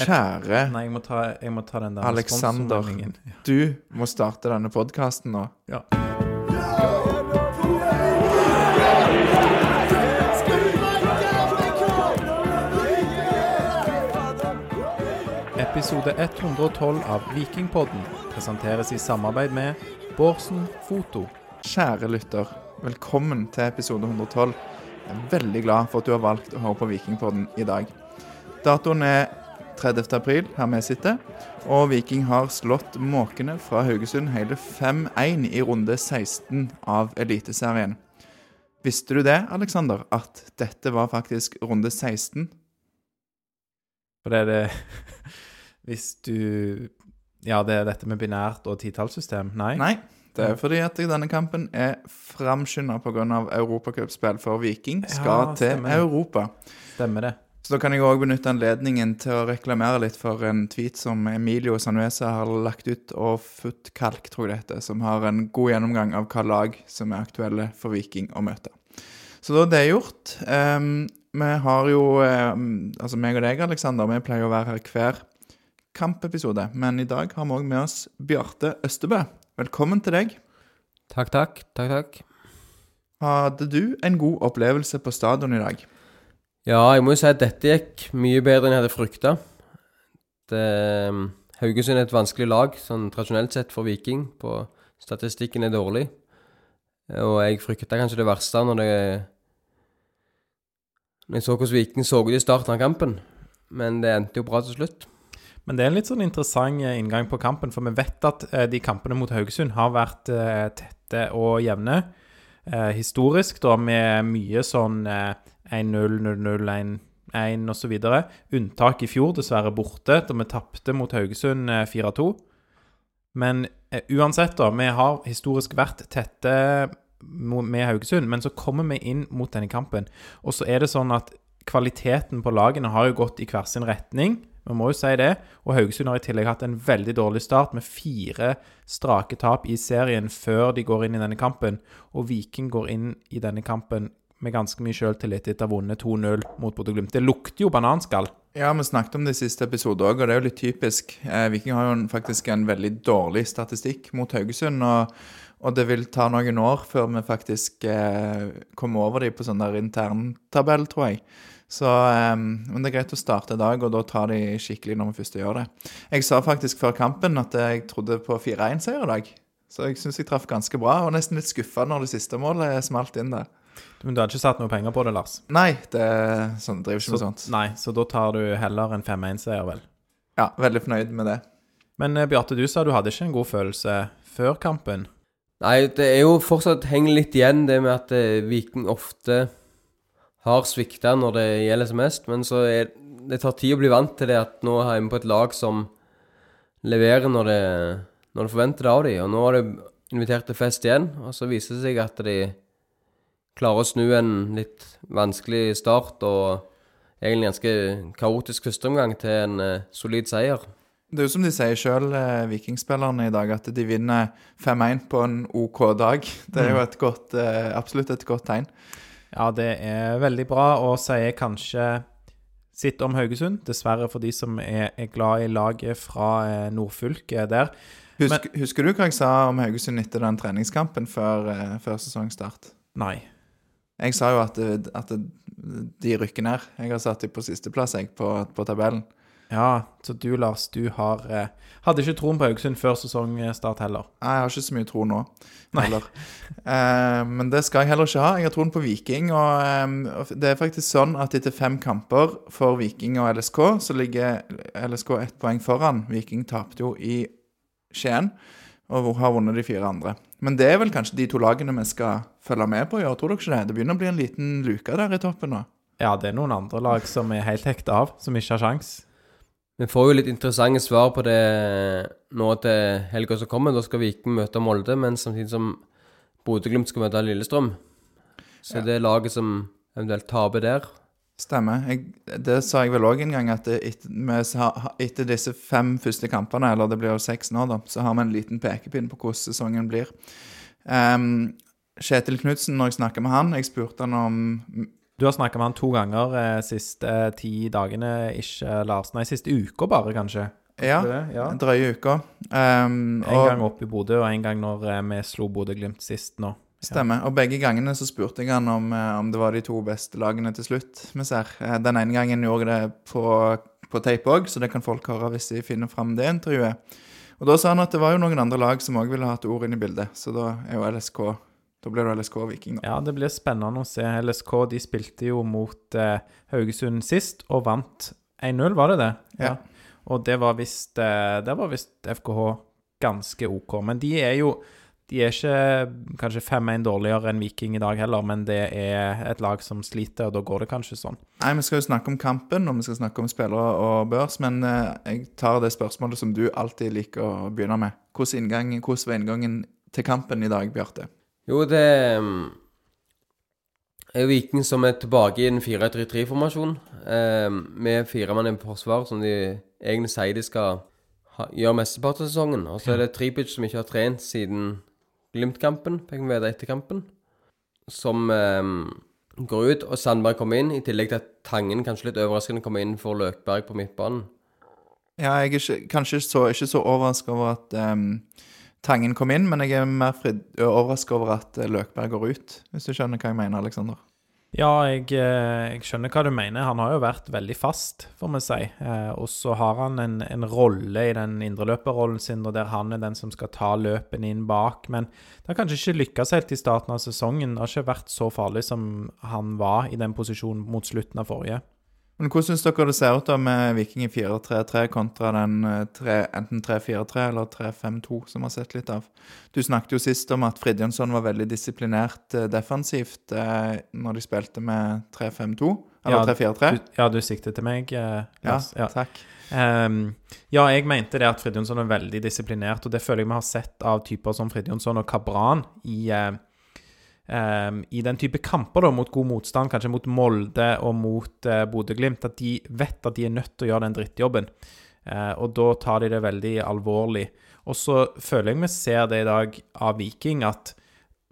Kjære Nei, jeg må ta, jeg må ta den der Alexander. Ja. Du må starte denne podkasten nå. Ja. Episode 112 av Vikingpodden presenteres i samarbeid med Bårdsen Foto. Kjære lytter, velkommen til episode 112. Jeg er veldig glad for at du har valgt å høre på Vikingpodden i dag. Datoen er 30. april, her vi sitter, og Viking har slått måkene fra Haugesund hele 5-1 i runde 16 av Eliteserien. Visste du det, Alexander, at dette var faktisk runde 16? For det er det Hvis du Ja, det er dette med binært og titallssystem? Nei? Nei, det er fordi at denne kampen er framskynda pga. europacupspill for Viking skal Ja, til. Europa. Stemmer det. Så da kan jeg òg benytte anledningen til å reklamere litt for en tweet som Emilio Sanuesa har lagt ut, og Footkalk, tror jeg det heter, som har en god gjennomgang av hva lag som er aktuelle for Viking å møte. Så da er det gjort. um, vi har jo um, Altså meg og deg, Aleksander, vi pleier å være her hver kampepisode, men i dag har vi òg med oss Bjarte Østebø. Velkommen til deg. Takk, takk. Takk, takk. Hadde du en god opplevelse på stadion i dag? Ja, jeg må jo si at dette gikk mye bedre enn jeg hadde frykta. Haugesund er et vanskelig lag, sånn tradisjonelt sett for Viking. På statistikken er dårlig. Og jeg frykta kanskje det verste når det Når jeg så hvordan Viking så ut i starten av kampen. Men det endte jo bra til slutt. Men det er en litt sånn interessant eh, inngang på kampen, for vi vet at eh, de kampene mot Haugesund har vært eh, tette og jevne. Eh, historisk, da, med mye sånn eh, 1-0, 0-0, 1-1 osv. Unntak i fjor, dessverre borte, da vi tapte mot Haugesund eh, 4-2. Men eh, uansett, da, vi har historisk vært tette med Haugesund, men så kommer vi inn mot denne kampen, og så er det sånn at kvaliteten på lagene har jo gått i hver sin retning. Vi må jo si det. Og Haugesund har i tillegg hatt en veldig dårlig start med fire strake tap i serien før de går inn i denne kampen. Og Viking går inn i denne kampen med ganske mye selvtillit etter å ha vunnet 2-0 mot Bodø-Glimt. Det lukter jo bananskall. Ja, vi snakket om det i siste episode òg, og det er jo litt typisk. Eh, Viking har jo faktisk en veldig dårlig statistikk mot Haugesund. Og, og det vil ta noen år før vi faktisk eh, kommer over dem på sånn der interntabell, tror jeg. Så, um, men det er greit å starte i dag, og da tar de skikkelig når vi først gjør det. Jeg sa faktisk før kampen at jeg trodde på 4-1-seier i dag. Så jeg syns jeg traff ganske bra, og nesten litt skuffa når det siste målet smalt inn der. Men du hadde ikke satt noe penger på det, Lars? Nei, det sånn, driver ikke med sånt. nei, så da tar du heller en 5-1-seier, vel. Ja, veldig fornøyd med det. Men eh, Bjarte, du sa du hadde ikke en god følelse før kampen. Nei, det er jo fortsatt henger litt igjen det med at eh, Viking ofte har svikta når det gjelder som mest, men så er det tar tid å bli vant til det at nå er vi på et lag som leverer når det, når det forventer det av dem. Og nå har de invitert til fest igjen, og så viser det seg at de klarer å snu en litt vanskelig start og egentlig ganske kaotisk førsteomgang til en uh, solid seier. Det er jo som de sier sjøl, eh, vikingspillerne i dag, at de vinner 5-1 på en OK dag. Det er jo et godt, eh, absolutt et godt tegn. Ja, det er veldig bra, og sier kanskje sitt om Haugesund. Dessverre for de som er, er glad i laget fra eh, nordfylket der. Husk, husker du hva jeg sa om Haugesund etter den treningskampen før, eh, før sesongstart? Nei. Jeg sa jo at, at de rykker ned. Jeg har satt dem på sisteplass på, på tabellen. Ja, så du, Lars, du har eh, Hadde ikke troen på Haugesund før sesongstart heller. Nei, jeg har ikke så mye tro nå. Heller. Eh, men det skal jeg heller ikke ha. Jeg har troen på Viking. Og eh, det er faktisk sånn at etter fem kamper for Viking og LSK, så ligger LSK ett poeng foran. Viking tapte jo i Skien og har vunnet de fire andre. Men det er vel kanskje de to lagene vi skal følge med på i år, tror dere ikke det? Det begynner å bli en liten luke der i toppen nå. Ja, det er noen andre lag som er helt hekta av, som ikke har sjans. Vi får jo litt interessante svar på det nå til helga som kommer. Da skal Viking møte Molde, men samtidig som Bodø-Glimt skal møte Lillestrøm. Så Ja. det er laget som eventuelt taper der. Stemmer. Jeg, det sa jeg vel òg en gang, at det, etter, etter disse fem første kampene, eller det blir jo seks nå, da, så har vi en liten pekepinn på hvordan sesongen blir. Um, Kjetil Knutsen, når jeg snakka med han, jeg spurte han om Du har snakka med han to ganger eh, siste eh, ti dagene, ikke Lars. Nei, siste uka bare, kanskje. Ja, ja. en drøye uka. Um, En og, gang opp i Bodø, og en gang når eh, vi slo Bodø-Glimt sist nå. Stemmer. Og begge gangene så spurte jeg han om, eh, om det var de to beste lagene til slutt vi ser. Eh, Den ene gangen gjorde jeg det på, på tape òg, så det kan folk høre hvis de finner fram det intervjuet. Og da sa han at det var jo noen andre lag som òg ville hatt ord inn i bildet, så da er jo LSK Da blir det LSK-Viking, da. Ja, det blir spennende å se. LSK de spilte jo mot eh, Haugesund sist, og vant 1-0, var det det? Ja. Og det var visst eh, Der var visst FKH ganske OK. Men de er jo De er ikke kanskje 5-1 dårligere enn Viking i dag heller, men det er et lag som sliter, og da går det kanskje sånn. Nei, vi skal jo snakke om kampen, og vi skal snakke om spillere og børs, men eh, jeg tar det spørsmålet som du alltid liker å begynne med. Hvordan, inngang, hvordan var inngangen til kampen i dag, Bjarte? Jo, det mm, er jo Viking som er tilbake i en 4-3-3-formasjon. Eh, med fire mann i forsvar, som de egentlig sier de skal ha, gjøre mesteparten av sesongen. Og så er det Tripic som ikke har trent siden Glimt-kampen, fikk vi vite etter kampen. Som eh, går ut, og Sandberg kommer inn, i tillegg til at Tangen kanskje litt overraskende kommer inn for Løkberg på midtbanen. Ja, jeg er ikke, kanskje så, ikke så overraska over at ehm, Tangen kom inn, men jeg er mer overraska over at eh, Løkberg går ut, hvis du skjønner hva jeg mener, Aleksander. Ja, jeg, eh, jeg skjønner hva du mener. Han har jo vært veldig fast, får vi si. Eh, og så har han en, en rolle i den indreløperrollen sin, og der han er den som skal ta løpene inn bak. Men det har kanskje ikke lykkes helt i starten av sesongen. Det har ikke vært så farlig som han var i den posisjonen mot slutten av forrige. Men hvordan syns dere det ser ut da med Viking i 4-3-3 kontra den 3, enten 3-4-3 eller 3-5-2 som vi har sett litt av? Du snakket jo sist om at Fridjonsson var veldig disiplinert eh, defensivt eh, når de spilte med 3-5-2, eller 3-4-3. Ja, ja, du siktet til meg, eh, Ja, Ja. takk. Um, ja, jeg mente det at Fridjonsson er veldig disiplinert, og det føler jeg vi har sett av typer som Fridjonsson og Kabran i, eh, ehm, i den type kamper da, mot god motstand, kanskje mot Molde og mot uh, Bodø-Glimt, at de vet at de er nødt til å gjøre den drittjobben. Uh, og da tar de det veldig alvorlig. Og så føler jeg vi ser det i dag av Viking, at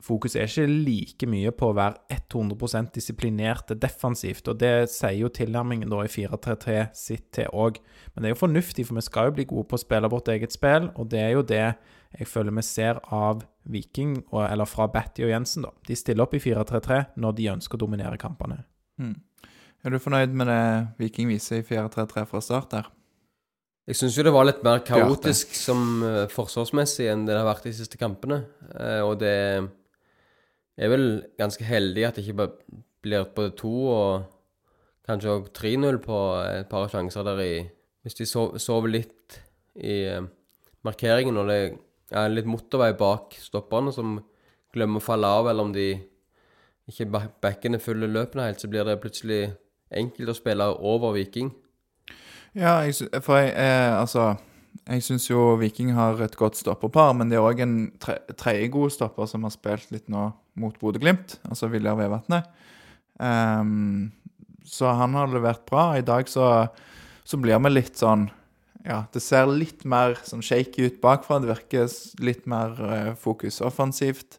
fokus er ikke like mye på å være 100% disiplinerte defensivt, og det sier jo tilnærmingen da i 4-3-3 sitt til òg. Men det er jo fornuftig, for vi skal jo bli gode på å spille vårt eget spill, og det er jo det jeg føler vi ser av Viking, og, eller fra Batty og Jensen, da. De stiller opp i 4-3-3 når de ønsker å dominere kampene. Mm. Er du fornøyd med det Viking viser i 4-3-3 fra start der? Jeg syns jo det var litt mer kaotisk som eh, forsvarsmessig enn det det har vært de siste kampene. Eh, og det er vel ganske heldig at det ikke bare blir både to og kanskje òg 3-0 på et par sjanser der i Hvis de sov- sover litt i eh, markeringen, og det er litt motorvei bak stopperne som glemmer å falle av, eller om de ikke ba- backene følger løpene helt, så blir det plutselig enkelt å spille over Viking. Ja, jeg, for jeg, eh, altså Jeg syns jo Viking har et godt stopperpar, men det er òg en tre, tredje god stopper som har spilt litt nå mot Bodø-Glimt, altså Viljar Vevatnet. Um, så han har levert bra. I dag så, så blir vi litt sånn Ja, det ser litt mer sånn shaky ut bakfra. Det virker litt mer eh, fokus offensivt.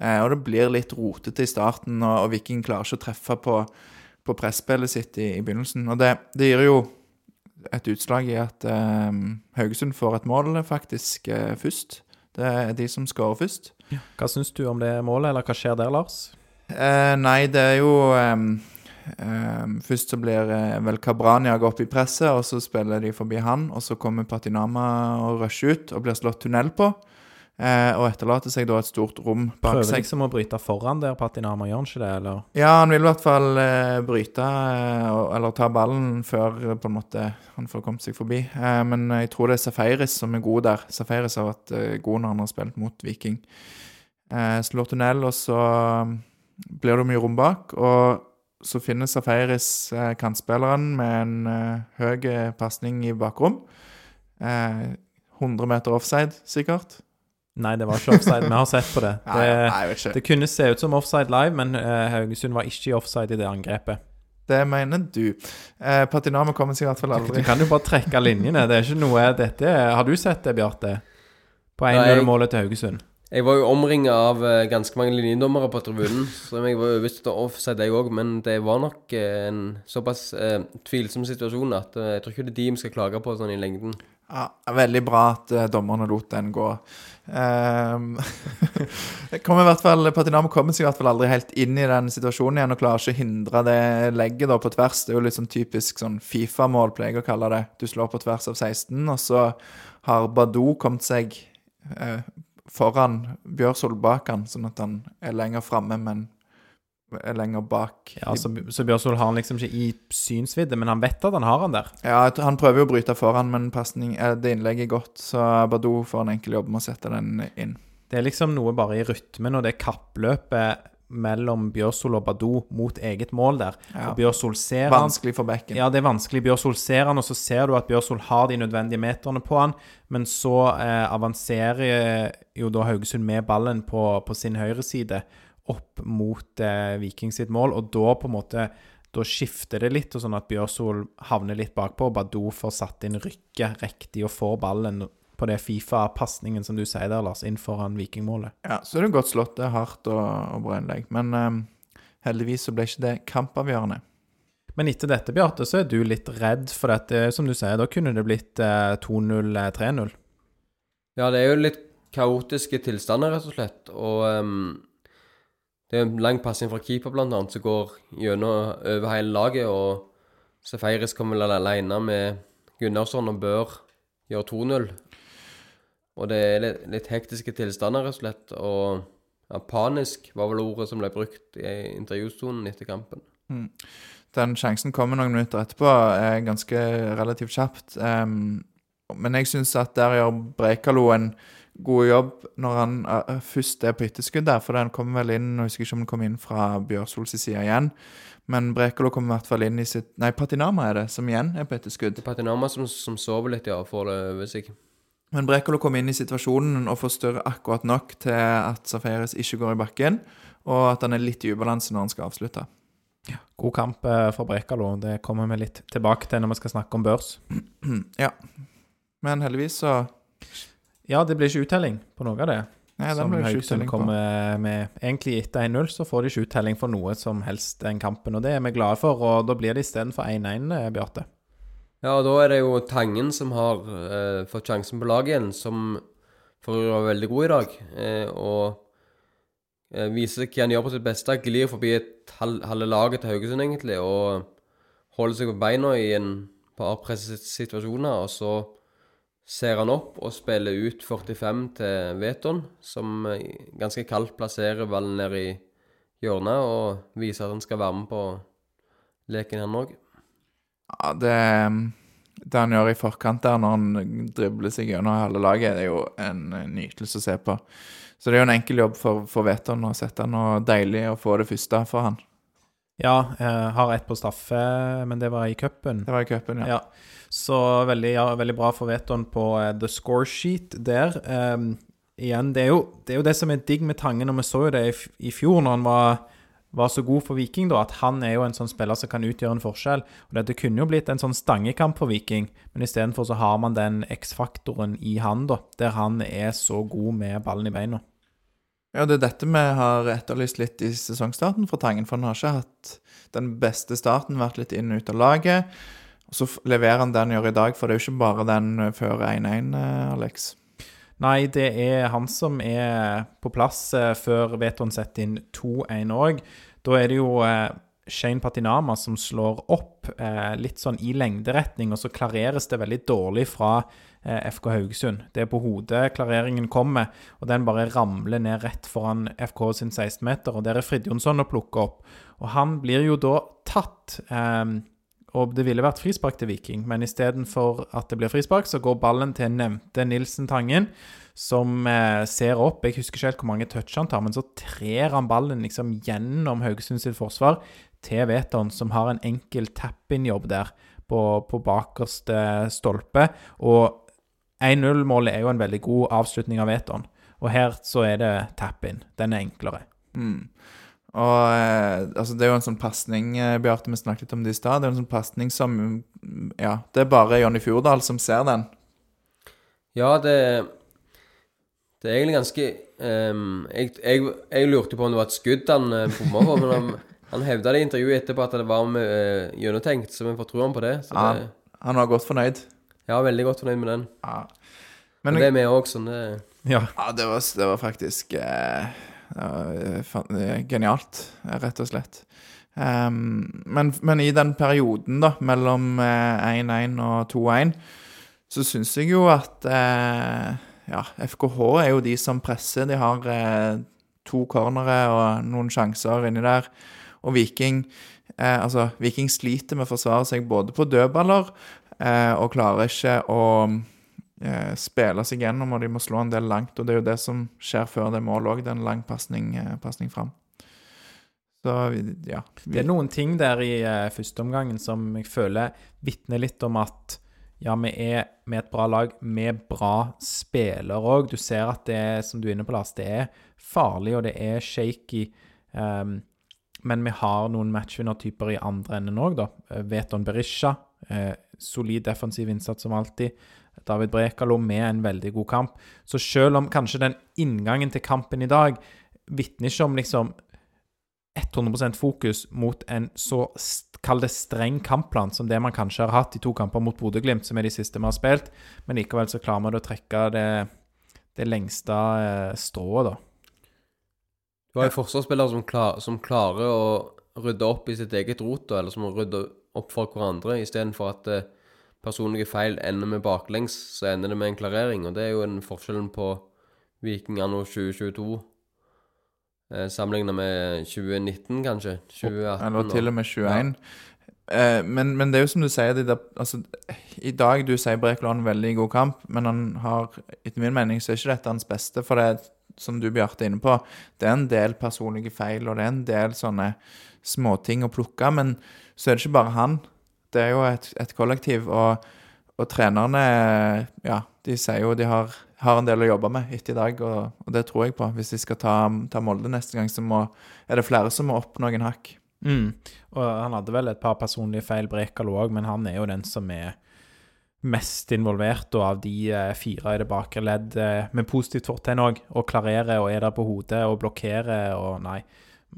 Eh, og det blir litt rotete i starten, og, og Viking klarer ikke å treffe på, på presspillet sitt i, i begynnelsen. Og det, det gir jo et utslag i at eh, Haugesund får et mål faktisk eh, først. Det er de som skårer først. Hva syns du om det målet, eller hva skjer der, Lars? Eh, nei, det er jo ehm, Først så blir eh, vel Kabrania gå opp i presset, og så spiller de forbi han. Og så kommer Patinama og rusher ut og blir slått tunnel på. Eh, og etterlater seg da et stort rom bak Prøver seg. liksom å bryte foran der, Patinama, gjør han ikke det, eller? Ja, han vil i hvert fall eh, bryte, eh, eller ta ballen før på en måte han får kommet seg forbi. Eh, men jeg tror det er Safaris som er god der. Safaris har vært god når han har spilt mot Viking. Eh, slår tunnel, og så mm, blir det mye rom bak. Og så finner Safaris eh, kantspilleren med en eh, høy pasning i bakrom. Eh, 100 meter offside, sikkert. Nei, det var ikke offside. Vi har sett på det. Det, nei, jeg vet ikke. det kunne se ut som offside live, men eh, Haugesund var ikke i offside i det angrepet. Det mener du. Eh, Patinama kommer seg i hvert fall aldri. Du kan jo bare trekke linjene. Det er ikke noe Dette Har du sett det, Bjarte? På Nei, jeg- 1-0-målet til Haugesund? Jeg var jo omringa av eh, ganske mange linjedommere på tribunen, så jeg var overbevist om offside, jeg òg, men det var nok eh, en såpass eh, tvilsom situasjon at eh, jeg tror ikke det er de vi skal klage på sånn i lengden. Ja, veldig bra at dommerne lot den gå. Um, kommer i hvert fall, Patinamo kommer seg i hvert fall aldri helt inn i den situasjonen igjen og klarer ikke å hindre det legget da på tvers. Det er jo litt sånn typisk sånn Fifa-mål, pleier jeg å kalle det. Du slår på tvers av 16, og så har Badou kommet seg foran Bjørsol bak han, sånn at han er lenger framme, men er lenger bak. Ja, så, så Bjørsol har han liksom ikke i synsvidde, men han vet at han har han der. Ja, han prøver jo å bryte foran, men pasning, eh, det innlegget er godt, så Badou får en enkel jobb med å sette den inn. Det er liksom noe bare i rytmen, og det kappløpet mellom Bjørsol og Badou mot eget mål der. Ja. Og Bjørsol ser han. Vanskelig for bekken. Ja, det er vanskelig. Bjørsol ser han, og så ser du at Bjørsol har de nødvendige meterne på han, men så eh, avanserer jo da Haugesund med ballen på, på sin høyre side opp mot eh, Viking sitt mål, og da på en måte da skifter det litt, og sånn at Bjørsol havner litt bakpå, og Badou får satt inn rykket riktig og får ballen på det Fifa-pasningen som du sier der, Lars, inn foran Vikingmålet. Ja, så er det godt slått. Det er hardt og, og bra innlegg. Men eh, heldigvis så ble ikke det kampavgjørende. Men etter dette, Bjarte, så er du litt redd for dette, som du sier, da kunne det blitt eh, 2-0, eh, 3-0. Ja, det er jo litt kaotiske tilstander, rett og slett. Og um, det er en lang passing fra keeper, blant annet, som går gjennom over hele laget. Og Seferis kommer vel alene med Gunnarsson og bør gjøre 2-0. Og det er litt, litt hektiske tilstander, rett og slett. Og ja, panisk var vel ordet som ble brukt i intervjusonen etter kampen. Den sjansen kommer noen minutter etterpå, er ganske relativt kjapt. Um, men jeg syns at der gjør Brekalo en god jobb når han uh, først er på etterskudd der, for den kommer vel inn Jeg husker ikke om den kom inn fra Bjørsols side igjen, men Brekalo kommer i hvert fall inn i sitt Nei, Patinama er det, som igjen er på etterskudd. Det er Patinama som, som sover litt, ja, og får det over seg. Men Brekalo kommer inn i situasjonen og forstyrrer akkurat nok til at Safaris ikke går i bakken, og at han er litt i ubalanse når han skal avslutte. God kamp eh, for Brekalo. Det kommer vi litt tilbake til når vi skal snakke om børs. Ja. Men heldigvis så Ja, det blir ikke uttelling på noe av det. Nei, som ikke Haugesund uttelling på. kommer med. Egentlig etter 1-0 så får de ikke uttelling for noe som helst den kampen, og det er vi glade for. Og da blir det istedenfor 1-1, eh, Bjarte. Ja, og da er det jo Tangen som har eh, fått sjansen på laget igjen, som for å være veldig god i dag. Eh, og eh, viser hva han gjør på sitt beste. Glir forbi hal halve laget til Haugesund, egentlig, og holder seg på beina i en par pressede situasjoner. Og så ser han opp og spiller ut 45 til Veton, som eh, ganske kaldt plasserer ballen ned i hjørnet og viser at han skal være med på leken, han òg. Ja, det, det han gjør i forkant der, når han dribler seg gjennom hele laget, det er jo en nytelse å se på. Så det er jo en enkel jobb for, for Veton å sette han, og deilig å få det første for han. Ja, jeg har ett på straffe, men det var i cupen. Det var i cupen, ja. Ja. Så veldig, ja, veldig bra for Veton på uh, the score sheet der. Um, igjen, det er, jo, det er jo det som er digg med Tangen, og vi så jo det i, i fjor når han var, var så god for Viking, da, at han er jo en sånn spiller som kan utgjøre en forskjell. Og Dette kunne jo blitt en sånn stangekamp for Viking, men istedenfor så har man den X-faktoren i han, da, der han er så god med ballen i beina. Ja, det er dette vi har etterlyst litt i sesongstarten for Tangen, for han har ikke hatt den beste starten, vært litt inn og ut av laget. Og så leverer han den han gjør i dag, for det er jo ikke bare den eh, før 1-1, eh, Alex. Nei, det er han som er på plass eh, før Veton setter inn 2-1 òg. Da er det jo Shane Patinama som slår opp eh, litt sånn i lengderetning, og så klareres det veldig dårlig fra eh, FK Haugesund. Det er på hodet klareringen kommer, og den bare ramler ned rett foran FK sin 16-meter, og der er Fridjonsson å plukke opp. Og han blir jo da tatt. Eh, og det ville vært frispark til Viking, men istedenfor at det blir frispark, så går ballen til nevnte Nilsen Tangen, som eh, ser opp. Jeg husker ikke helt hvor mange touch han tar, men så trer han ballen liksom gjennom Haugesund sitt forsvar til Veton, som har en enkel tap-in-jobb der på, på bakerste stolpe. Og 1-0-målet er jo en veldig god avslutning av Veton. Og her så er det tap-in. Den er enklere. Mm. Og eh, altså, det er jo en sånn pasning, eh, Bjarte, vi snakket litt om det i stad. Det er en sånn pasning som mm, Ja, det er bare Jonny Fjordal som ser den. Ja, det Det er egentlig ganske ehm, jeg, jeg, jeg lurte på om det var et skudd han uh, bomma på, men han, han hevda det i intervjuet etterpå at det var med, uh, gjennomtenkt, så vi får tro ham på det. Så Ja, det, han var godt fornøyd. jeg er veldig godt fornøyd med den. Ja. Men Men det er vi òg, sånn det Ja. ja, det, var, det var faktisk eh, det var, eh, eh, genialt, eh, rett og slett. Um, men, men i den perioden da, mellom eh, 1-1 og 2-1, så syns jeg jo at eh, ja, FKH er jo de som presser. De har eh, to cornere og noen sjanser inni der. Og Viking eh, altså, Viking sliter med å forsvare seg både på dødballer eh, og klarer ikke å eh, spille seg gjennom, og de må slå en del langt. Og det er jo det som skjer før det målet òg. Det er en lang pasning eh, fram. Så ja. Det er noen ting der i uh, førsteomgangen som jeg føler vitner litt om at ja, vi er med et bra lag med bra spillere òg. Du ser at det er, som du er inne på, Lars, det er farlig og det er shaky. Um, men vi har noen matchvinnertyper i andre enden òg, da. Eh, Veton Berisha. Eh, solid defensiv innsats som alltid. David Brekalo med en veldig god kamp. Så selv om kanskje den inngangen til kampen i dag vitner ikke om liksom 100% fokus mot en så kall det streng kampplan som det man kanskje har hatt i to kamper mot Bodø-Glimt, som er de siste vi har spilt, men likevel så klarer vi å trekke det, det lengste eh, strået, da. Du har jo forsvarsspillere som, klar, som klarer å rydde opp i sitt eget rot, eller som må rydde opp for hverandre, istedenfor at eh, personlige feil ender med baklengs, så ender det med en klarering. Og det er jo den forskjellen på Viking anno 2022 eh, sammenlignet med 2019, kanskje. 2018. Eller til og med 21. Eh, men, men det er jo som du sier, de der, altså, i dag du sier Brekalo har en veldig god kamp, men han har, etter min mening, så er ikke dette hans beste. For det er, som du Bjarte er inne på, det er en del personlige feil, og det er en del sånne småting å plukke. Men så er det ikke bare han. Det er jo et, et kollektiv, og, og trenerne Ja, de sier jo de har, har en del å jobbe med etter i dag, og, og det tror jeg på. Hvis de skal ta, ta Molde neste gang, så må, er det flere som må opp noen hakk. Mm. Og han hadde vel et par personlige feil, Brekalo òg, men han er jo den som er mest involvert, og av de eh, fire i det bakre ledd eh, med positivt fortegn òg, og klarerer og er der på hodet og blokkerer og Nei.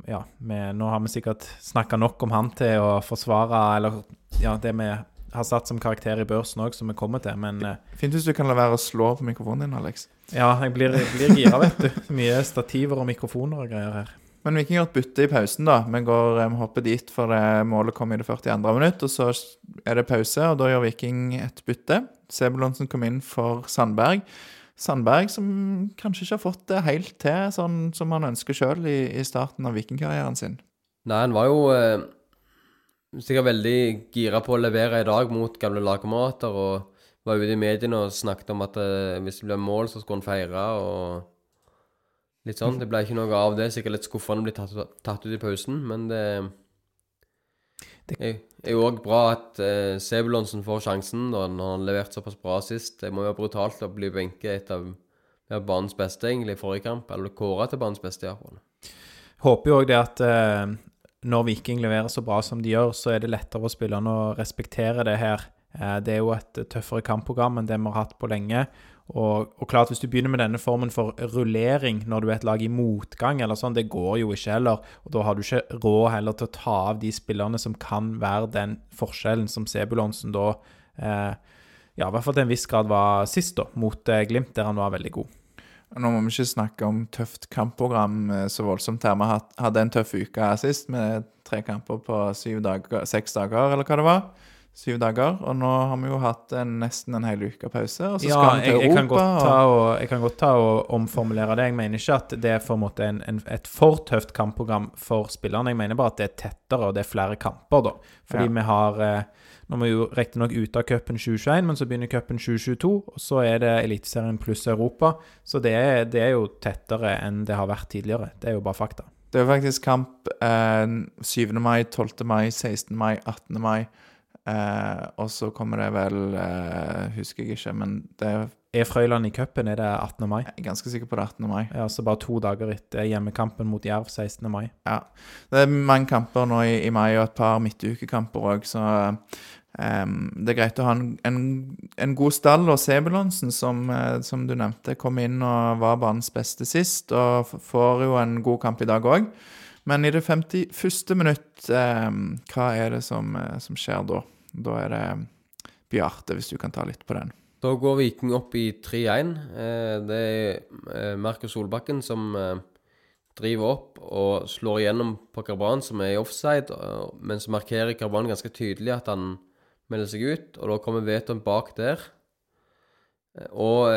Ja, vi, nå har vi sikkert snakka nok om han til å forsvare Eller ja, det vi har satt som karakter i børsen òg, som vi kommer til, men eh, Fint hvis du kan la være å slå på mikrofonen din, Alex. ja, jeg blir, jeg blir gira, vet du. Mye stativer og mikrofoner og greier her. Men Viking har et bytte i pausen, da. Vi går, eh, vi hopper dit, for det målet kom i det 42. minutt. Og så er det pause, og da gjør Viking et bytte. Sebulonsen kom inn for Sandberg. Sandberg som kanskje ikke har fått det helt til sånn som han ønsker sjøl i, i starten av vikingkarrieren sin. Nei, han var jo eh, sikkert veldig gira på å levere i dag mot gamle lagkamerater, og var ute i mediene og snakket om at eh, hvis det ble mål, så skulle han feire, og litt sånn. Det ble ikke noe av det. Sikkert litt skuffende å bli tatt, tatt ut i pausen, men det, Det- er jo òg bra at eh, Sebulonsen får sjansen når han har levert såpass bra sist. Det må jo være brutalt å bli benket et av ja, banens beste, egentlig, i forrige kamp. Eller kåra til banens beste, iallfall. Håper jo òg det at eh, når Viking leverer så bra som de gjør, så er det lettere for spillerne å respektere det her. Eh, det er jo et tøffere kampprogram enn det vi har hatt på lenge. Og, og klart, hvis du begynner med denne formen for rullering når du er et lag i motgang, eller sånn, det går jo ikke heller. Og da har du ikke råd heller til å ta av de spillerne som kan være den forskjellen som Sebulonsen da eh, ja, i hvert fall til en viss grad var sist, da, mot eh, Glimt, der han var veldig god. Nå må vi ikke snakke om tøft kampprogram eh, så voldsomt her. Vi hadde en tøff uke sist med tre kamper på syv dager, seks dager, eller hva det var. Syv dager. Og nå har vi jo hatt en, nesten en hel uke pause, og så Ja, skal vi jeg, til jeg, kan Europa. godt ta og, jeg kan godt ta og omformulere det. Jeg mener ikke at det er for en en, et for tøft kampprogram for spillerne. Jeg mener bare at det er tettere, og det er flere kamper, da. Fordi Ja. vi har eh, Nå er vi jo riktignok ute av cupen 2021, men så begynner cupen 2022, og så er det Eliteserien pluss Europa. Så det er, det er jo tettere enn det har vært tidligere. Det er jo bare fakta. Det er jo faktisk kamp eh, 7. mai, 12. mai, 16. mai, 18. mai. Eh, og så kommer det vel eh, Husker jeg ikke, men det er, Er Frøyland i cupen, er det 18. mai? jeg er ganske sikker på det er 18. mai. Ja, så bare to dager etter hjemmekampen mot Jerv 16. mai. Ja. Det er mange kamper nå i, i mai, og et par midtukekamper òg, så Ehm, det er greit å ha en, en, en god stall, og Sebulonsen, som, eh, som du nevnte, kom inn og var banens beste sist, og får jo en god kamp i dag òg. Men i det 51. minutt, ehm, hva er det som, eh, som skjer da? Da er det Bjarte, hvis du kan ta litt på den. Da går Viking opp i 3-1. Eh, det er eh, Markus Solbakken som eh, driver opp og slår igjennom på Karban, som er i offside, men så markerer Karban ganske tydelig at han melder seg ut, og da kommer Veton bak der. Og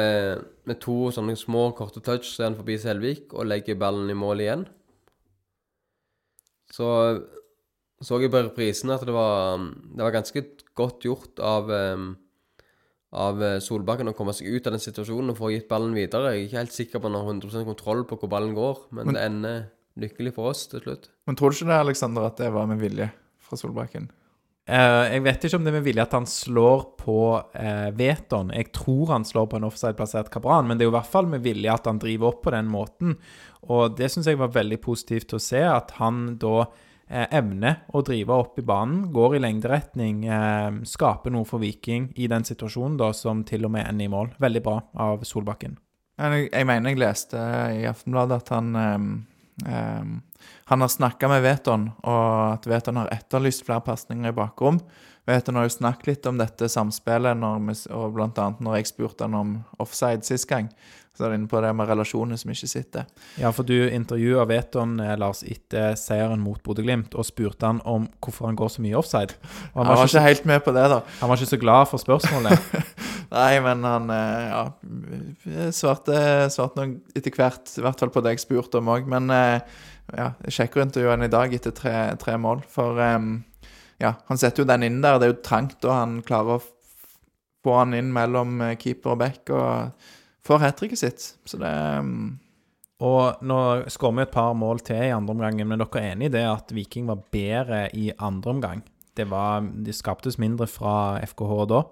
med to sånne små, korte touch så er han forbi Selvik og legger ballen i mål igjen. Så så jeg på reprisen at det var, det var ganske godt gjort av eh, av eh, Solbakken å komme seg ut av den situasjonen og få gitt ballen videre. Jeg er ikke helt sikker på om han har 100 kontroll på hvor ballen går, men, Men- det ender lykkelig for oss til slutt. Men tror du ikke det, Alexander, at det var med vilje fra Solbakken? Uh, jeg vet ikke om det er med vilje at han slår på uh, Veton. Jeg tror han slår på en offside-plassert Kabran, men det er jo i hvert fall med vilje at han driver opp på den måten. Og det syns jeg var veldig positivt å se, at han da evner å drive opp i banen, går i lengderetning, eh, skaper noe for Viking i den situasjonen da, som til og med ender i mål. Veldig bra av Solbakken. Jeg, jeg mener jeg leste i Aftenbladet at han ehm, Han har snakka med Veton, og at Veton har etterlyst flere pasninger i bakrom. Veton har jo snakket litt om dette samspillet, når vi, og annet når jeg spurte han om offside sist gang. Så er det inne på det med relasjoner som ikke sitter. Ja, for du intervjua Veton, eh, Lars, etter seieren mot Bodø-Glimt, og spurte han om hvorfor han går så mye offside. Og Han var ikke helt med på det, da. han var ikke så glad for spørsmålet. Nei, men han eh, ja, svarte, svarte nok etter hvert, i hvert fall på det jeg spurte om òg. Men eh, ja, jeg sjekker intervjuet han i dag etter tre, tre mål. For ja, han setter jo den inn der. Det er jo trangt, og han klarer å få han inn mellom keeper og back, og får hat tricket sitt. Så det em, Og nå skårer vi et par mål til i andre omgang, men dere er enig i det at Viking var bedre i andre omgang? Det, var, det skaptes mindre fra FKH da?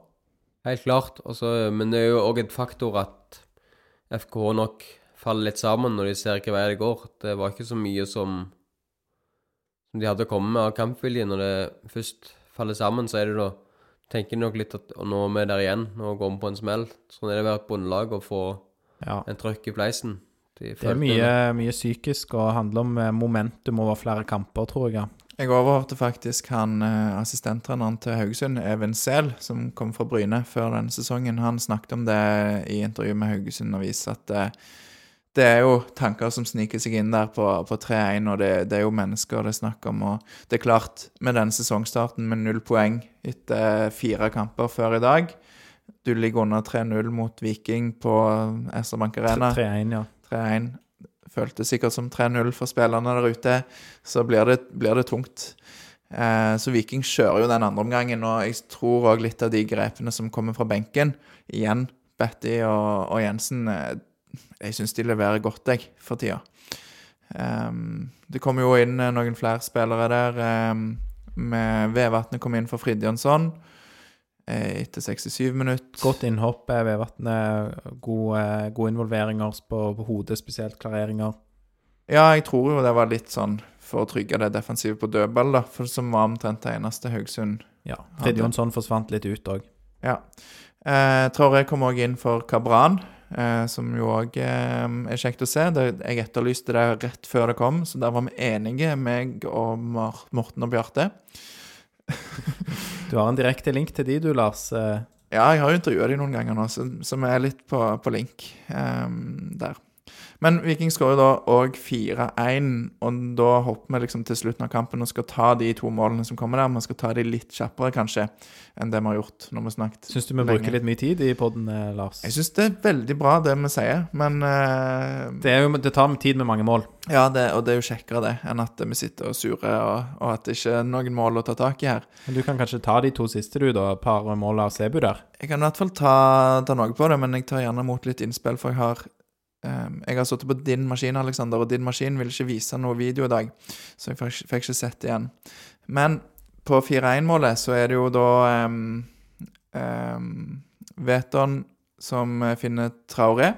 Helt klart. Også, men det er jo òg et faktor at FKH nok faller litt sammen når de ser hvilken vei det går. Det var ikke så mye som, som de hadde å komme med av kampvilje. Når det først faller sammen, så er det da tenker nok litt at nå er vi der igjen, nå går vi på en smell. Sånn er det å være et bondelag og få Ja. en trøkk i fleisen. De Det er mye, mye psykisk og handler om eh, momentum over flere kamper, tror jeg. Jeg overhørte faktisk han eh, assistenttreneren til Haugesund, Even Sehl, som kom fra Bryne før denne sesongen. Han snakket om det i intervju med Haugesund Avis, at det, det er jo tanker som sniker seg inn der på, på 3-1, og det, det er jo mennesker det er snakk om. Og det er klart, med denne sesongstarten med null poeng etter fire kamper før i dag Du ligger under 3-0 mot Viking på SR Bank Arena. 3-1, ja. 3-1. Føltes sikkert som 3-0 for spillerne der ute. Så blir det, blir det tungt. Eh, så Viking kjører jo den andre omgangen, og jeg tror òg litt av de grepene som kommer fra benken Igjen, Betty og, og Jensen eh, Jeg syns de leverer godt, jeg, for tida. Um, det kommer jo inn eh, noen flere spillere der. Um, med Vevatnet kom inn for Fridtjonsson eh, etter 67 minutter. Godt innhopp eh, ved. Gode, gode involveringer på, på hodet, spesielt klareringer. Ja, jeg tror jo det var litt sånn for å trygge det defensive på dødball, da. For som var omtrent det eneste Haugesund Ja. Fridjonsson forsvant litt ut òg. Ja. Eh, Traoré kom òg inn for Kabran, som jo òg eh, er kjekt å se. Det, jeg etterlyste det rett før det kom, så der var vi enige, meg og Morten og Bjarte. Du har en direkte link til de, du, Lars. Eh, Ja, jeg har jo intervjua de noen ganger nå, så, vi er litt på, på link eh, der. Men Viking skårer da òg 4-1, og da hopper vi liksom til slutten av kampen og skal ta de to målene som kommer der. Vi skal ta de litt kjappere, kanskje, enn det vi har gjort når vi har snakket. Syns du vi bruker litt mye tid i podden, eh, Lars? Jeg syns det er veldig bra, det vi sier, men uh, Det, jo, det tar tid med mange mål. Ja, det, og det er jo kjekkere det enn at vi sitter og surer, og, og at det ikke er noen mål å ta tak i her. Men Du kan kanskje ta de to siste, du, da. Par mål av Sebu der. Jeg kan i hvert fall ta, ta noe på det, men jeg tar gjerne imot litt innspill, for jeg har Jeg har sittet på din maskin, Alexander, og din maskin vil ikke vise noe video i dag, så jeg fikk, ikke sett det igjen. Men på 4-1-målet så er det jo da um, Veton som finner Traoré.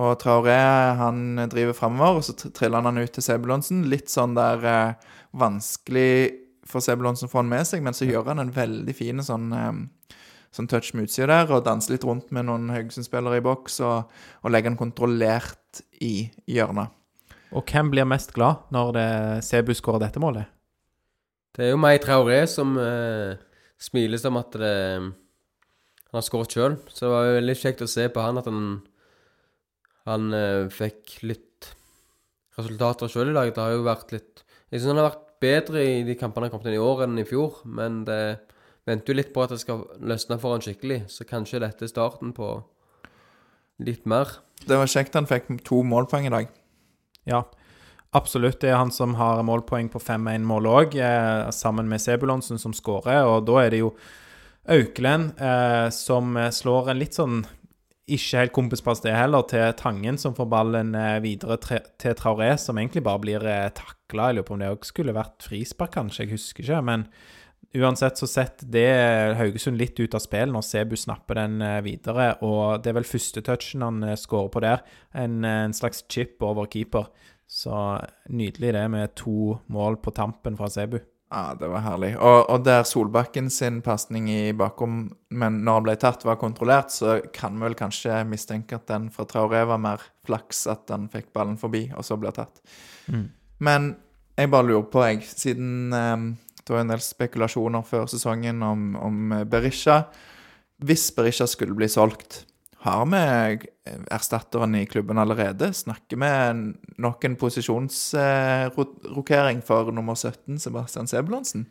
Og Traoré han driver framover, og så triller han ut til Sebulonsen. Litt sånn der uh, vanskelig for Sebulonsen å få han med seg, men så gjør han en veldig fin sånn, eh, sånn touch med utsida der, og danse litt rundt med noen Haugesund-spillere i boks, og, og legge den kontrollert i hjørnet. Og hvem blir mest glad når det Sebu skårer dette målet? Det er jo May Traoré som eh, smiler som at det, han har skåret sjøl. Så det var jo veldig kjekt å se på han at han, han eh, fikk litt resultater sjøl i dag. Det har jo vært litt Jeg syns han har vært bedre i de kampene han har kommet inn i år enn i fjor. Men det venter jo litt på at det skal løsne for han skikkelig. Så kanskje dette er starten på litt mer. Det var kjekt han fikk to målpoeng i dag. Ja, absolutt. Det er han som har målpoeng på 5-1-mål òg, eh, sammen med Sebulonsen som skårer. Og da er det jo Auklend eh, som slår en litt sånn ikke helt kompispass det heller, til Tangen, som får ballen eh, videre tre, til Traoré, som egentlig bare blir eh, takla. Jeg lurer på om det òg skulle vært frispark, kanskje, jeg husker ikke. Men uansett så setter det Haugesund litt ut av spill når Sebu snapper den eh, videre. Og det er vel første touchen han eh, skårer på der. En, eh, en slags chip over keeper. Så nydelig det med to mål på tampen fra Sebu. Ja, det var herlig. Og, og der Solbakken sin pasning i bakom, men når han ble tatt, var kontrollert, så kan vi vel kanskje mistenke at den fra Traoré var mer flaks at han fikk ballen forbi, og så ble tatt. Mm. Men jeg bare lurer på, jeg, siden eh, det var en del spekulasjoner før sesongen om, om Berisha Hvis Berisha skulle bli solgt, har vi erstatteren i klubben allerede? Snakker vi nok en posisjonsrokering for nummer 17, Sebastian Sebulonsen?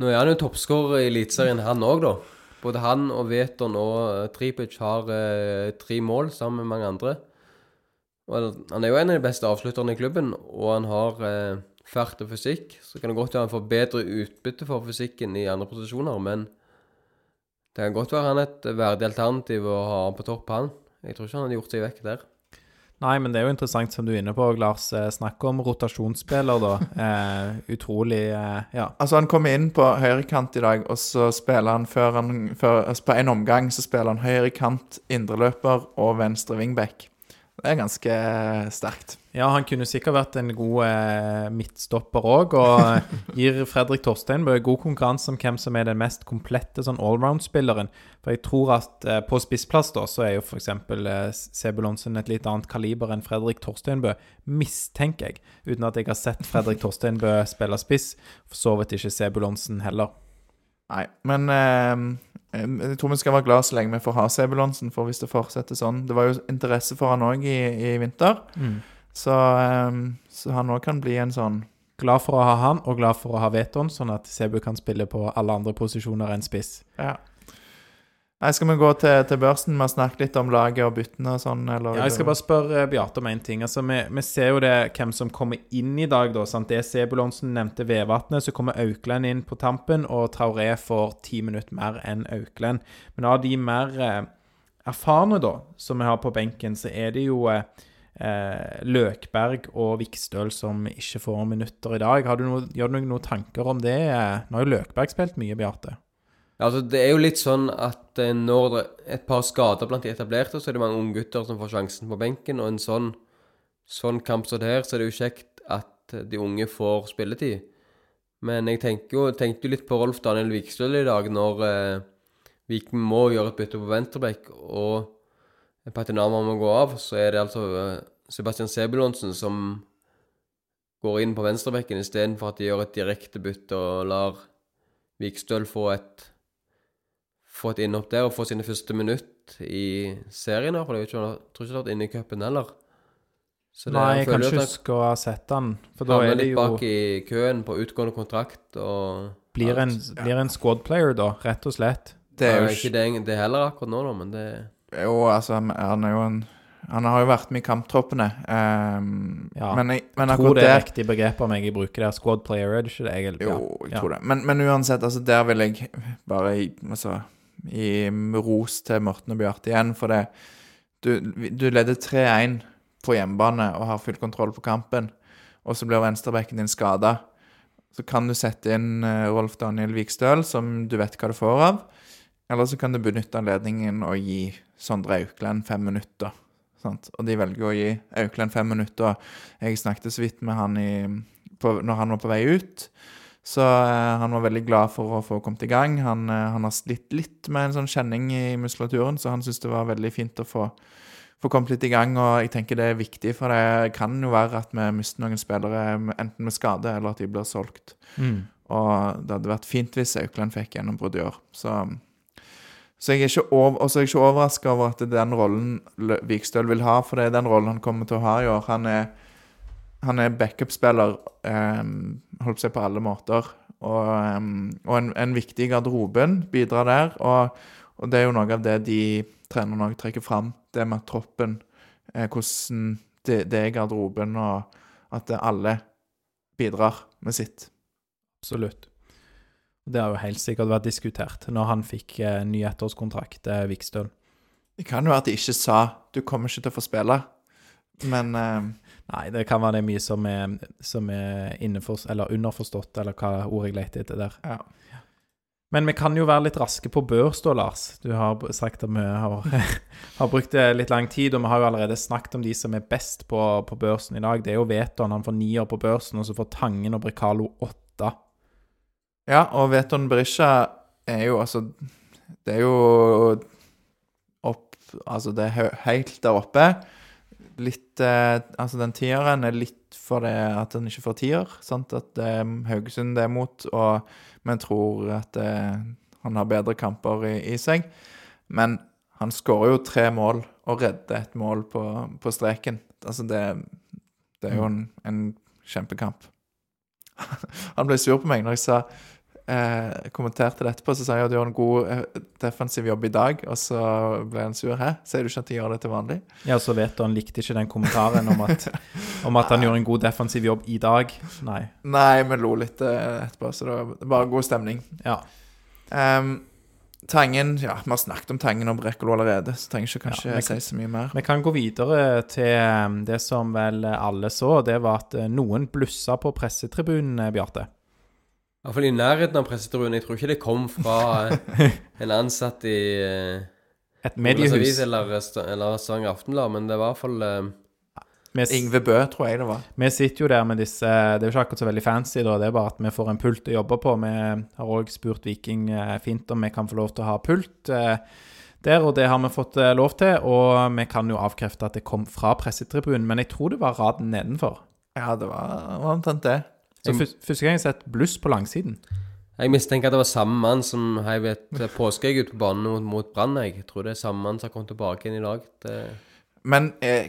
Nå er han jo toppskårer i Eliteserien, han òg, da. Både han og Veton og uh, Tripic har eh, tre mål sammen med mange andre. Og han er jo en av de beste avslutterne i klubben, og han har eh, fart og fysikk. Så kan det godt være han får bedre utbytte for fysikken i andre posisjoner, men det kan godt være han et verdig alternativ å ha på topp, han. Jeg tror ikke han hadde gjort seg vekk der. Nei, men det er jo interessant, som du er inne på, Lars. eh, Snakk om rotasjonsspiller, da. Eh, utrolig eh, Ja. Altså, han kommer inn på høyrekant i dag, og så spiller han før han før, altså På en omgang så spiller han høyrekant, indreløper og venstre wingback. Det er ganske sterkt. Ja, han kunne sikkert vært en god eh, midtstopper òg, og eh, gir Fredrik Torsteinbø god konkurranse om hvem som er den mest komplette sånn allround-spilleren. For jeg tror at eh, på spissplass da, så er jo f.eks. Eh, Sebulonsen et litt annet kaliber enn Fredrik Torsteinbø, mistenker jeg. Uten at jeg har sett Fredrik Torsteinbø spille spiss. For så vidt ikke Sebulonsen heller. Nei, men eh, jeg tror vi skal være glad så lenge vi får ha Sebulonsen, for hvis det fortsetter sånn Det var jo interesse for han òg i, i vinter, så, eh, så han òg kan bli en sånn Glad for å ha han, og glad for å ha Veton, sånn at Sebu kan spille på alle andre posisjoner enn spiss. Ja. Nei, skal vi gå til, til børsen? Vi har snakket litt om laget og byttene og sånn, eller? Ja, jeg skal bare spørre eh, Beate om en ting. Altså, vi, vi ser jo det hvem som kommer inn i dag, da. Sant? Det er Sebulonsen nevnte Vevatnet, så kommer Aukland inn på tampen, og Traoré får ti minutter mer enn Aukland. Men av de mer eh, erfarne, da, som vi har på benken, så er det jo eh, eh, Løkberg og Vikstøl som ikke får minutter i dag. Har du noe, gjør du noen, tanker om det? Nå har jo Løkberg spilt mye, Beate. Altså Det er jo litt sånn at eh, når det er et par skader blant de etablerte, så er det mange unggutter som får sjansen på benken. Og en sånn, sånn kamp som det her, så er det jo kjekt at de unge får spilletid. Men jeg jo, tenkte jo litt på Rolf Daniel Vikstøl i dag, når eh, Viken må gjøre et bytte på venstrebekk, og Patinama må gå av, så er det altså eh, Sebastian Sebulonsen som går inn på venstrebekken istedenfor at de gjør et direkte bytte og lar Vikstøl få et få et innhopp der og få sine første minutt i serien. her, for Jeg tror ikke han har vært inne i cupen heller. Så det- Nei, jeg jeg kan ikke huske å ha sett han. For da er det jo bak i køen på utgående kontrakt og blir en, blir en squad player, da, rett og slett. Det er jo ikke det, det heller akkurat nå, da, men det Jo, altså, han er jo en Han har jo vært med i kamptroppene. Um, Ja, men, jeg, men Jeg tror det er der riktig begrep om jeg bruker det. Squad player, er det ikke det? Jeg, Jo, jeg ja. tror det. Men, men uansett, altså, der vil jeg bare altså, gi ros til Morten og Bjarte igjen, for det Du, du leder 3-1 på hjemmebane og har full kontroll på kampen, og så blir venstrebekken din skada. Så kan du sette inn eh, Rolf Daniel Vikstøl, som du vet hva du får av. Eller så kan du benytte anledningen og gi Sondre Aukland fem minutter. Sant? Og de velger å gi Aukland fem minutter. Jeg snakket så vidt med han i, på, når han var på vei ut. Så eh, han var veldig glad for å få kommet i gang. Han, eh, han har slitt litt med en sånn kjenning i muskulaturen, så han syntes det var veldig fint å få, få kommet litt i gang. Og jeg tenker det er viktig, for det kan jo være at vi mister noen spillere enten med skade eller at de blir solgt. Mm. Og det hadde vært fint hvis Aukland fikk gjennombrudd i år. Så, så jeg er ikke over, er ikke overraska over at det er den rollen Vikstøl vil ha, for det er den rollen han kommer til å ha i år. Han er, han er backup-spiller, um, holdt på på alle måter. Og, um, og en, en viktig garderoben bidrar der. Og, og det er jo noe av det de trenerne òg trekker fram, det med troppen, eh, hvordan det, det er garderoben, og at alle bidrar med sitt. Absolutt. Det har jo helt sikkert vært diskutert når han fikk eh, ny ettårskontrakt, eh, Vikstøl. Det kan jo være at de ikke sa 'du kommer ikke til å få spille', men eh, Nei, det kan være det er mye som er, som er innenfor, eller underforstått, eller hva ord jeg leter etter der. ja. Men vi kan jo være litt raske på børs da, Lars. Du har sagt at vi har, har brukt eh, litt lang tid, og vi har jo allerede snakket om de som er best på, på børsen i dag. Det er jo Veton, han får nier på børsen, og så får Tangen og Bricalo åtte. Ja, og Veton Berisha er jo altså Det er jo opp Altså, det er helt der oppe. Litt eh, Altså, den tieren er litt for det at den ikke får tier. Sant? At er Haugesund det er mot, og vi tror at eh, han har bedre kamper i, i seg. Men han skårer jo tre mål og redder et mål på, på streken. Altså, det, det er jo en, en kjempekamp. Han ble sur på meg når jeg sa eh, kommenterte det etterpå, så sa jeg at du gjør en god eh, defensiv jobb i dag, og så ble han sur. Hæ? Sier du ikke at de gjør det til vanlig? Ja, så vet du, han likte ikke den kommentaren om at, om at han gjorde en god defensiv jobb i dag. Nei. Nei, vi lo litt eh, etterpå, så det var bare god stemning. Ja. Um, tangen Ja, vi har snakket om Tangen og Brekkolo allerede, så trenger ikke kanskje Ja, kan- si så mye mer. Vi kan gå videre til um, det som vel alle så. Det var at eh, noen blussa på pressetribunen, eh, Bjarte. I hvert fall i nærheten av pressetribunen. Jeg tror ikke det kom fra eh, en ansatt i eh, Et mediehus. Eller, eller Stavanger Aftenblad, men det var i hvert fall eh, Vi, Ingve Bø, tror jeg det var. vi sitter jo der med disse Det er jo ikke akkurat så veldig fancy, da. Det er bare at vi får en pult å jobbe på. Vi har òg spurt Viking fint om vi kan få lov til å ha pult der, og det har vi fått lov til. Og vi kan jo avkrefte at det kom fra pressetribunen, men jeg tror det var raden nedenfor. Ja, det var, var omtrent det. Så første gang jeg har sett bluss på langsiden. Jeg mistenker at det var samme mann som heiv et påskeegg ut på banen mot, mot Brann. Jeg tror det er samme mann som har kommet tilbake inn i dag. Det, Men eh,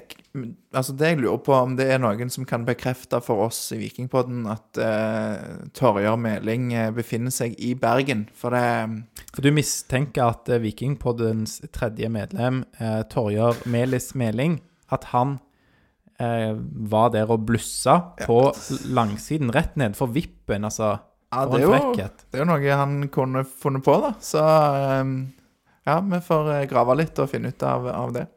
altså det jeg lurer på, om det er noen som kan bekrefte for oss i Vikingpodden at eh, Torjar Meling eh, befinner seg i Bergen. For det For du mistenker at eh, Vikingpoddens tredje medlem, eh, Torjar Melis Meling, at han eh, var der og blussa på langsiden, rett nedfor vippen. Altså, Ja, det er, jo, det er jo noe han kunne funnet på, da. Så eh, ja, vi får eh, grave litt og finne ut av, av det.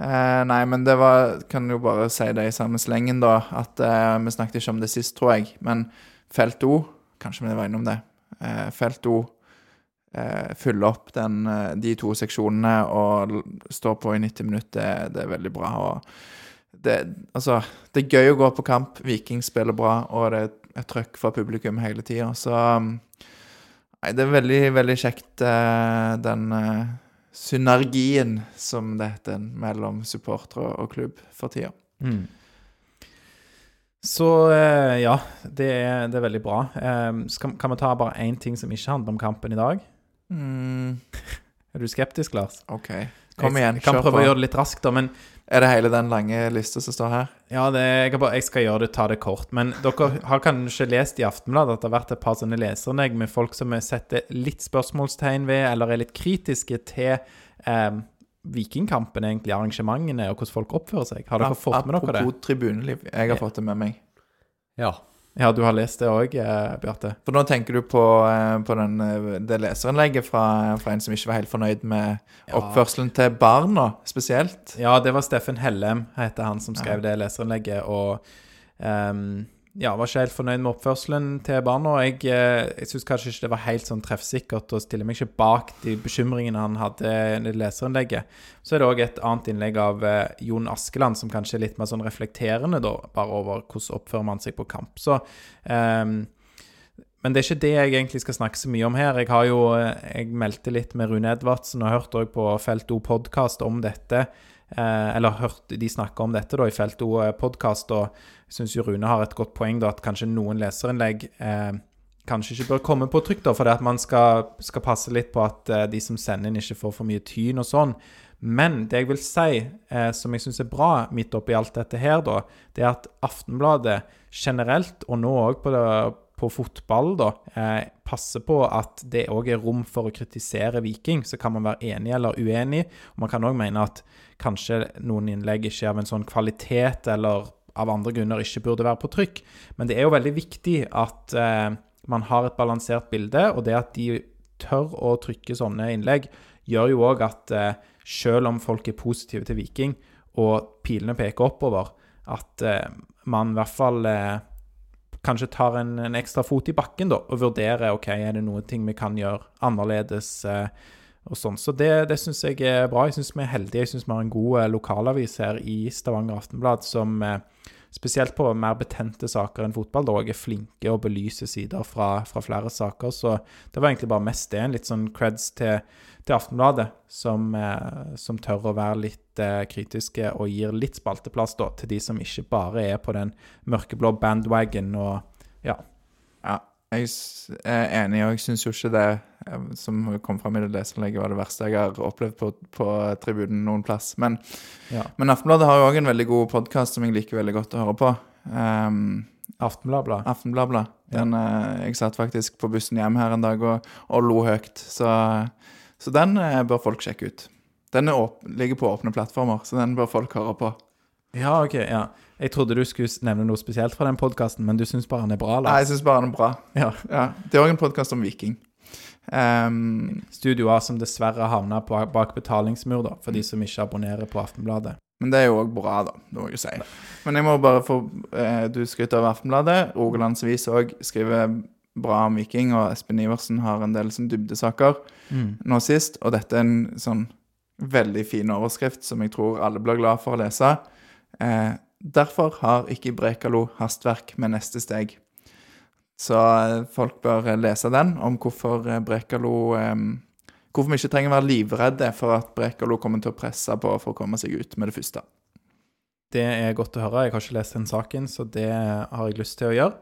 Eh, nei, men det var Kan jo bare si det i samme slengen, da. At eh, vi snakket ikke om det sist, tror jeg. Men felt O, kanskje vi var innom det. Eh, felt O fylle fyller opp den, eh, de to seksjonene og stå står på i 90 minutter. Det, det er veldig bra. og det, altså, det er gøy å gå på kamp. Viking spiller bra, og det er et trøkk fra publikum hele tida. Så um, Nei, det er veldig, veldig kjekt, eh, den eh, synergien, som det heter, mellom supportere og klubb for tida. Mm. Så eh, ja, det er, det er veldig bra. Skal, kan vi ta bare én ting som ikke handler om kampen i dag? Mm, Er du skeptisk, Lars? OK. Kom igjen, kjør på. Jeg kan prøve å gjøre det litt raskt, da. Men Er det hele den lange lista som står her? Ja, det, jeg, bare, jeg skal gjøre det, ta det kort. Men dere har kanskje lest i Aftenbladet at det har vært et par sånne leserinnlegg med folk som setter litt spørsmålstegn ved, eller er litt kritiske til eh, Vikingkampen, egentlig, arrangementene, og hvordan folk oppfører seg. Har dere fått med dere det? Apropos tribuneliv. Jeg har fått det med meg. ja. Ja, du har lest det òg, eh, Bjarte? For nå tenker du på, eh, på den, eh, det leserinnlegget fra, fra en som ikke var helt fornøyd med oppførselen til barna, spesielt. Ja, det var Steffen Hellem, heter han som skrev det leserinnlegget. Og ehm, ja, var ikke helt fornøyd med oppførselen til barna. Jeg, eh, jeg syns kanskje ikke det var helt sånn treffsikkert, å stille meg ikke bak de bekymringene han hadde i leserinnlegget. Så er det òg et annet innlegg av eh, Jon Askeland, som kanskje er litt mer sånn reflekterende, da, bare over hvordan oppfører man seg på kamp. Så ehm, men det er ikke det jeg egentlig skal snakke så mye om her. Jeg har jo Jeg meldte litt med Rune Edvardsen og hørte òg på Felt O podkast om dette. Eh, eller hørt de snakke om dette da i Felt O podkast, og jeg syns Rune har et godt poeng da at kanskje noen leserinnlegg eh, kanskje ikke bør komme på trykk, da, fordi at man skal, skal passe litt på at eh, de som sender inn, ikke får for mye tyn og sånn. Men det jeg vil si, eh, som jeg syns er bra midt oppi alt dette her, da, det er at Aftenbladet generelt, og nå òg på, på, fotball, da, eh, passer på at det òg er rom for å kritisere Viking. Så kan man være enig eller uenig. og Man kan òg mene at kanskje noen innlegg ikke er av en sånn kvalitet eller av andre grunner ikke burde være på trykk. Men det er jo veldig viktig at eh, man har et balansert bilde, og det at de tør å trykke sånne innlegg, gjør jo òg at eh, selv om folk er positive til Viking, og pilene peker oppover, at eh, man i hvert fall eh, kanskje tar en, en, ekstra fot i bakken da, og vurderer ok, er det noen ting vi kan gjøre annerledes. Eh, og sånn. Så det, det syns jeg er bra. Jeg syns vi er heldige. Jeg syns vi har en god eh, lokalavis her i Stavanger Aftenblad som eh, spesielt på mer betente saker enn fotball, da er flinke å belyse sider fra, fra, flere saker. Så det var egentlig bare mest det. En litt sånn creds til, til Aftenbladet, som, eh, som, tør å være litt eh, kritiske og gir litt spalteplass da, til de som ikke bare er på den mørkeblå bandwagon og ja. ja jeg er enig, og jeg syns jo ikke det eh, som kom fram i det leserinnlegget, var det verste jeg har opplevd på, på tribunen noen plass. Men, ja. men Aftenbladet har jo òg en veldig god podkast som jeg liker veldig godt å høre på. Um, Aftenbladet? Aftenbladet. Den, ja. Eh, jeg satt faktisk på bussen hjem her en dag og, og lo høyt. Så, så, den eh, bør folk sjekke ut. Den ligger på åpne plattformer, så den bør folk høre på. Ja, ok, ja. Jeg trodde du skulle nevne noe spesielt fra den podkasten, men du syns bare den er bra? Lars. Nei, jeg syns bare den er bra. Ja. ja. Det er òg en podkast om Viking. Um, Studio A som dessverre havna bak betalingsmur, da, for de som ikke abonnerer på Aftenbladet. Men det er jo òg bra, da, det må jeg jo si. Men jeg må bare få eh, Du skryter av Aftenbladet. Rogalandsvis òg skriver bra om Viking, og Espen Iversen har en del sånn dybdesaker mm. nå sist. Og dette er en sånn veldig fin overskrift som jeg tror alle blir glad for å lese. Eh, Derfor har ikke Brekalo hastverk med neste steg. Så eh, folk bør eh, lese den om hvorfor eh, Brekalo Hvorfor vi ikke trenger å være livredde for at Brekalo kommer til å presse på for å komme seg ut med det første. Det er godt å høre. Jeg har ikke lest den saken, så det har jeg lyst til å gjøre.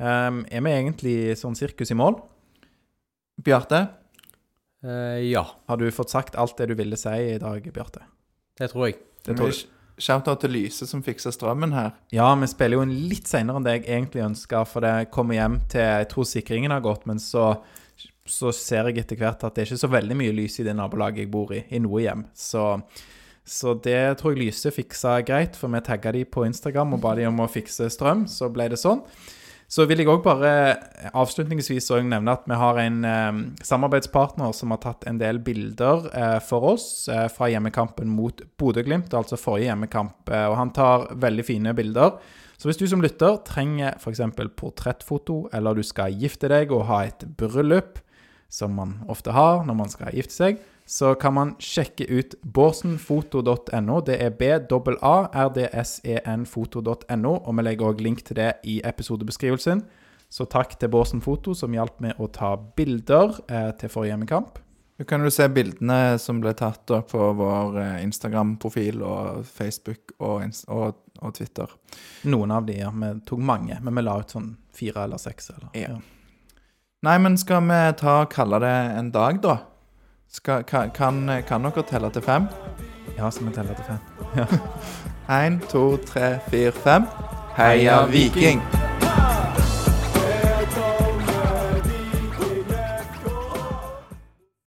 Um, er vi egentlig sånn sirkus i mål? Bjarte? Uh, ja. Har du fått sagt alt det du ville si i dag, Bjarte? Det tror jeg. Det tror jeg. Shout-out til Lyse som fikser strømmen her. Ja, vi spiller jo en litt seinere enn det jeg egentlig ønska, for det kommer hjem til Jeg tror sikringen har gått, men så, så ser jeg etter hvert at det er ikke så veldig mye lys i det nabolaget jeg bor i, i noe hjem. Så, så det tror jeg Lyse fiksa greit, for vi tagga de på Instagram og ba de om å fikse strøm, så ble det sånn. Så vil jeg òg bare avslutningsvis også nevne at vi har en eh, samarbeidspartner som har tatt en del bilder eh, for oss eh, fra hjemmekampen mot Bodø-Glimt, altså forrige hjemmekamp. Eh, og han tar veldig fine bilder. Så hvis du som lytter trenger f.eks. portrettfoto, eller du skal gifte deg og ha et bryllup, som man ofte har når man skal gifte seg, så kan man sjekke ut borsenfoto.no. Det er b-a-r-d-s-e-n-foto.no, og vi legger òg link til det i episodebeskrivelsen. Så takk til Bårsen Foto, som hjalp med å ta bilder eh, til forrige hjemmekamp. Du kan jo se bildene som ble tatt opp på vår eh, Instagram-profil og Facebook og, og, og, Twitter. Noen av de, ja. Vi tok mange, men vi la ut sånn fire eller seks. Eller, ja. ja. Nei, men skal vi ta og kalle det en dag, da? Skal, kan, kan, kan, dere telle til fem? Ja, skal vi telle til fem? Én, to, tre, fire, fem. Heia Viking!